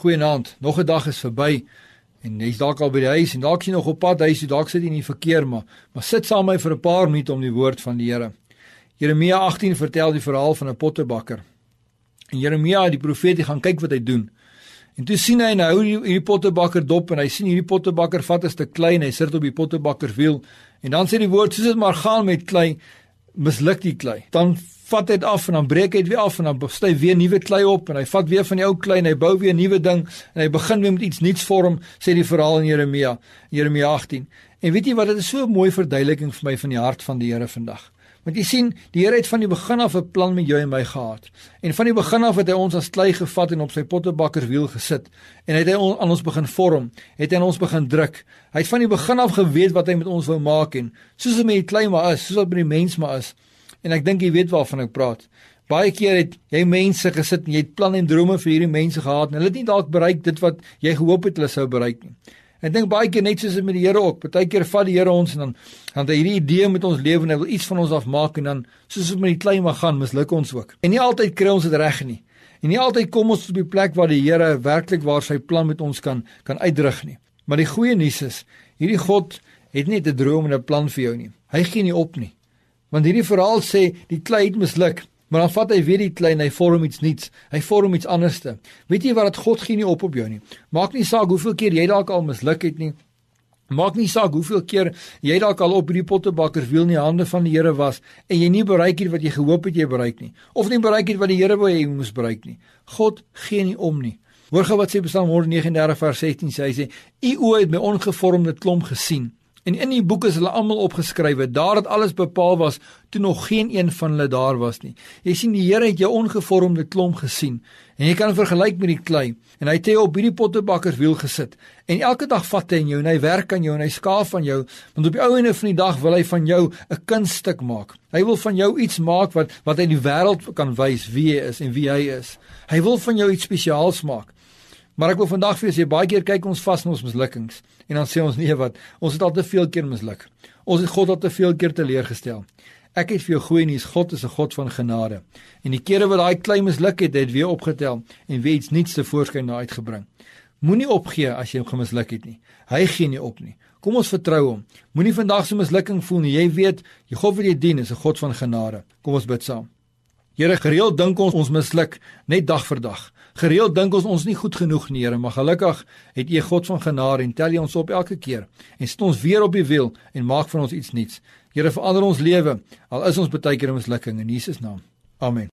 Goeienaand. Nog 'n dag is verby en jy's dalk al by die huis en dalk jy nog op pad huis, dalk sit jy in die verkeer, maar maar sit saam met my vir 'n paar minute om die woord van die Here. Jeremia 18 vertel die verhaal van 'n pottebakker. En Jeremia, die profeet, hy gaan kyk wat hy doen. En toe sien hy nou hierdie pottebakker dop en hy sien hierdie pottebakker vat 'n stuk klei en hy sit op die pottebakker wiel. En dan sê die woord soos dit maar gaan met klei, misluk die klei. Dan vat dit af en dan breek hy dit weer af en dan sty weer nuwe klei op en hy vat weer van die ou klei en hy bou weer 'n nuwe ding en hy begin weer met iets nuuts vorm sê die verhaal in Jeremia Jeremia 18 en weet jy wat dit is so 'n mooi verduideliking vir my van die hart van die Here vandag. Want jy sien die Here het van die begin af 'n plan met jou en my gehad. En van die begin af het hy ons as klei gevat en op sy pottebakkerswiel gesit en het hy aan ons begin vorm het hy aan ons begin druk. Hy het van die begin af geweet wat hy met ons wou maak en soos dit met die klei maar is soos wat met die mens maar is En ek dink jy weet waarvan ek praat. Baie keer het jy mense gesit en jy het planne en drome vir hierdie mense gehad en hulle het nie dalk bereik dit wat jy gehoop het hulle sou bereik nie. Ek dink baie keer net soos met die Here ook. Partykeer vat die Here ons en dan dan het hy hierdie idee met ons lewe en hy wil iets van ons afmaak en dan soos met die klein mag gaan, misluk ons ook. En nie altyd kry ons dit reg nie. En nie altyd kom ons op die plek waar die Here werklik waar sy plan met ons kan kan uitdruk nie. Maar die goeie nuus is, hierdie God het nie 'n droom en 'n plan vir jou nie. Hy gee nie op nie. Want hierdie verhaal sê die klei het misluk, maar dan vat hy weer die klei en hy vorm iets nuuts. Hy vorm iets anderste. Weet jy wat dat God gee nie op op jou nie. Maak nie saak hoeveel keer jy dalk al misluk het nie. Maak nie saak hoeveel keer jy dalk al op hierdie pottebakker wiel in die hande van die Here was en jy nie bereik het wat jy gehoop het jy bereik nie of nie bereik het wat die Here wou hê jy moes bereik nie. God gee nie om nie. Hoor gou wat sê Psalm 139 vers 16 sê hy sê: "U oë het my ongevormde klomp gesien." En in die boek is hulle almal opgeskrywe. Daar het alles bepaal was toe nog geen een van hulle daar was nie. Jy sien die Here het jou ongevormde klomp gesien en jy kan vergelyk met die klei en hy het jou op hierdie pottebakkerswiel gesit. En elke dag vat hy in jou en hy werk aan jou en hy skaaf van jou want op die ou ene van die dag wil hy van jou 'n kunststuk maak. Hy wil van jou iets maak wat wat hy die wêreld kan wys wie hy is en wie hy is. Hy wil van jou iets spesiaals maak. Maar ek wil vandag vir julle sê baie keer kyk ons vas in ons mislukkings en dan sê ons nee wat ons het al te veel keer misluk. Ons het God al te veel keer teleurgestel. Ek het vir jou goeie nuus, God is 'n God van genade. En die kere wat daai klein misluk het, het weer opgetel en weer iets nuuts te voorskyn na uitgebring. Moenie opgee as jy gemisluk het nie. Hy gee nie op nie. Kom ons vertrou hom. Moenie vandag so mislukking voel nie. Jy weet, die God wat jy dien is 'n God van genade. Kom ons bid saam. Here, gereeld dink ons ons misluk net dag vir dag. Gereeld dink ons ons nie goed genoeg nie, Here, maar gelukkig het U God van genade en tel U ons op elke keer en sit ons weer op die wiel en maak van ons iets nuuts. Here, verander ons lewe al is ons baie keer in mislukking in Jesus naam. Amen.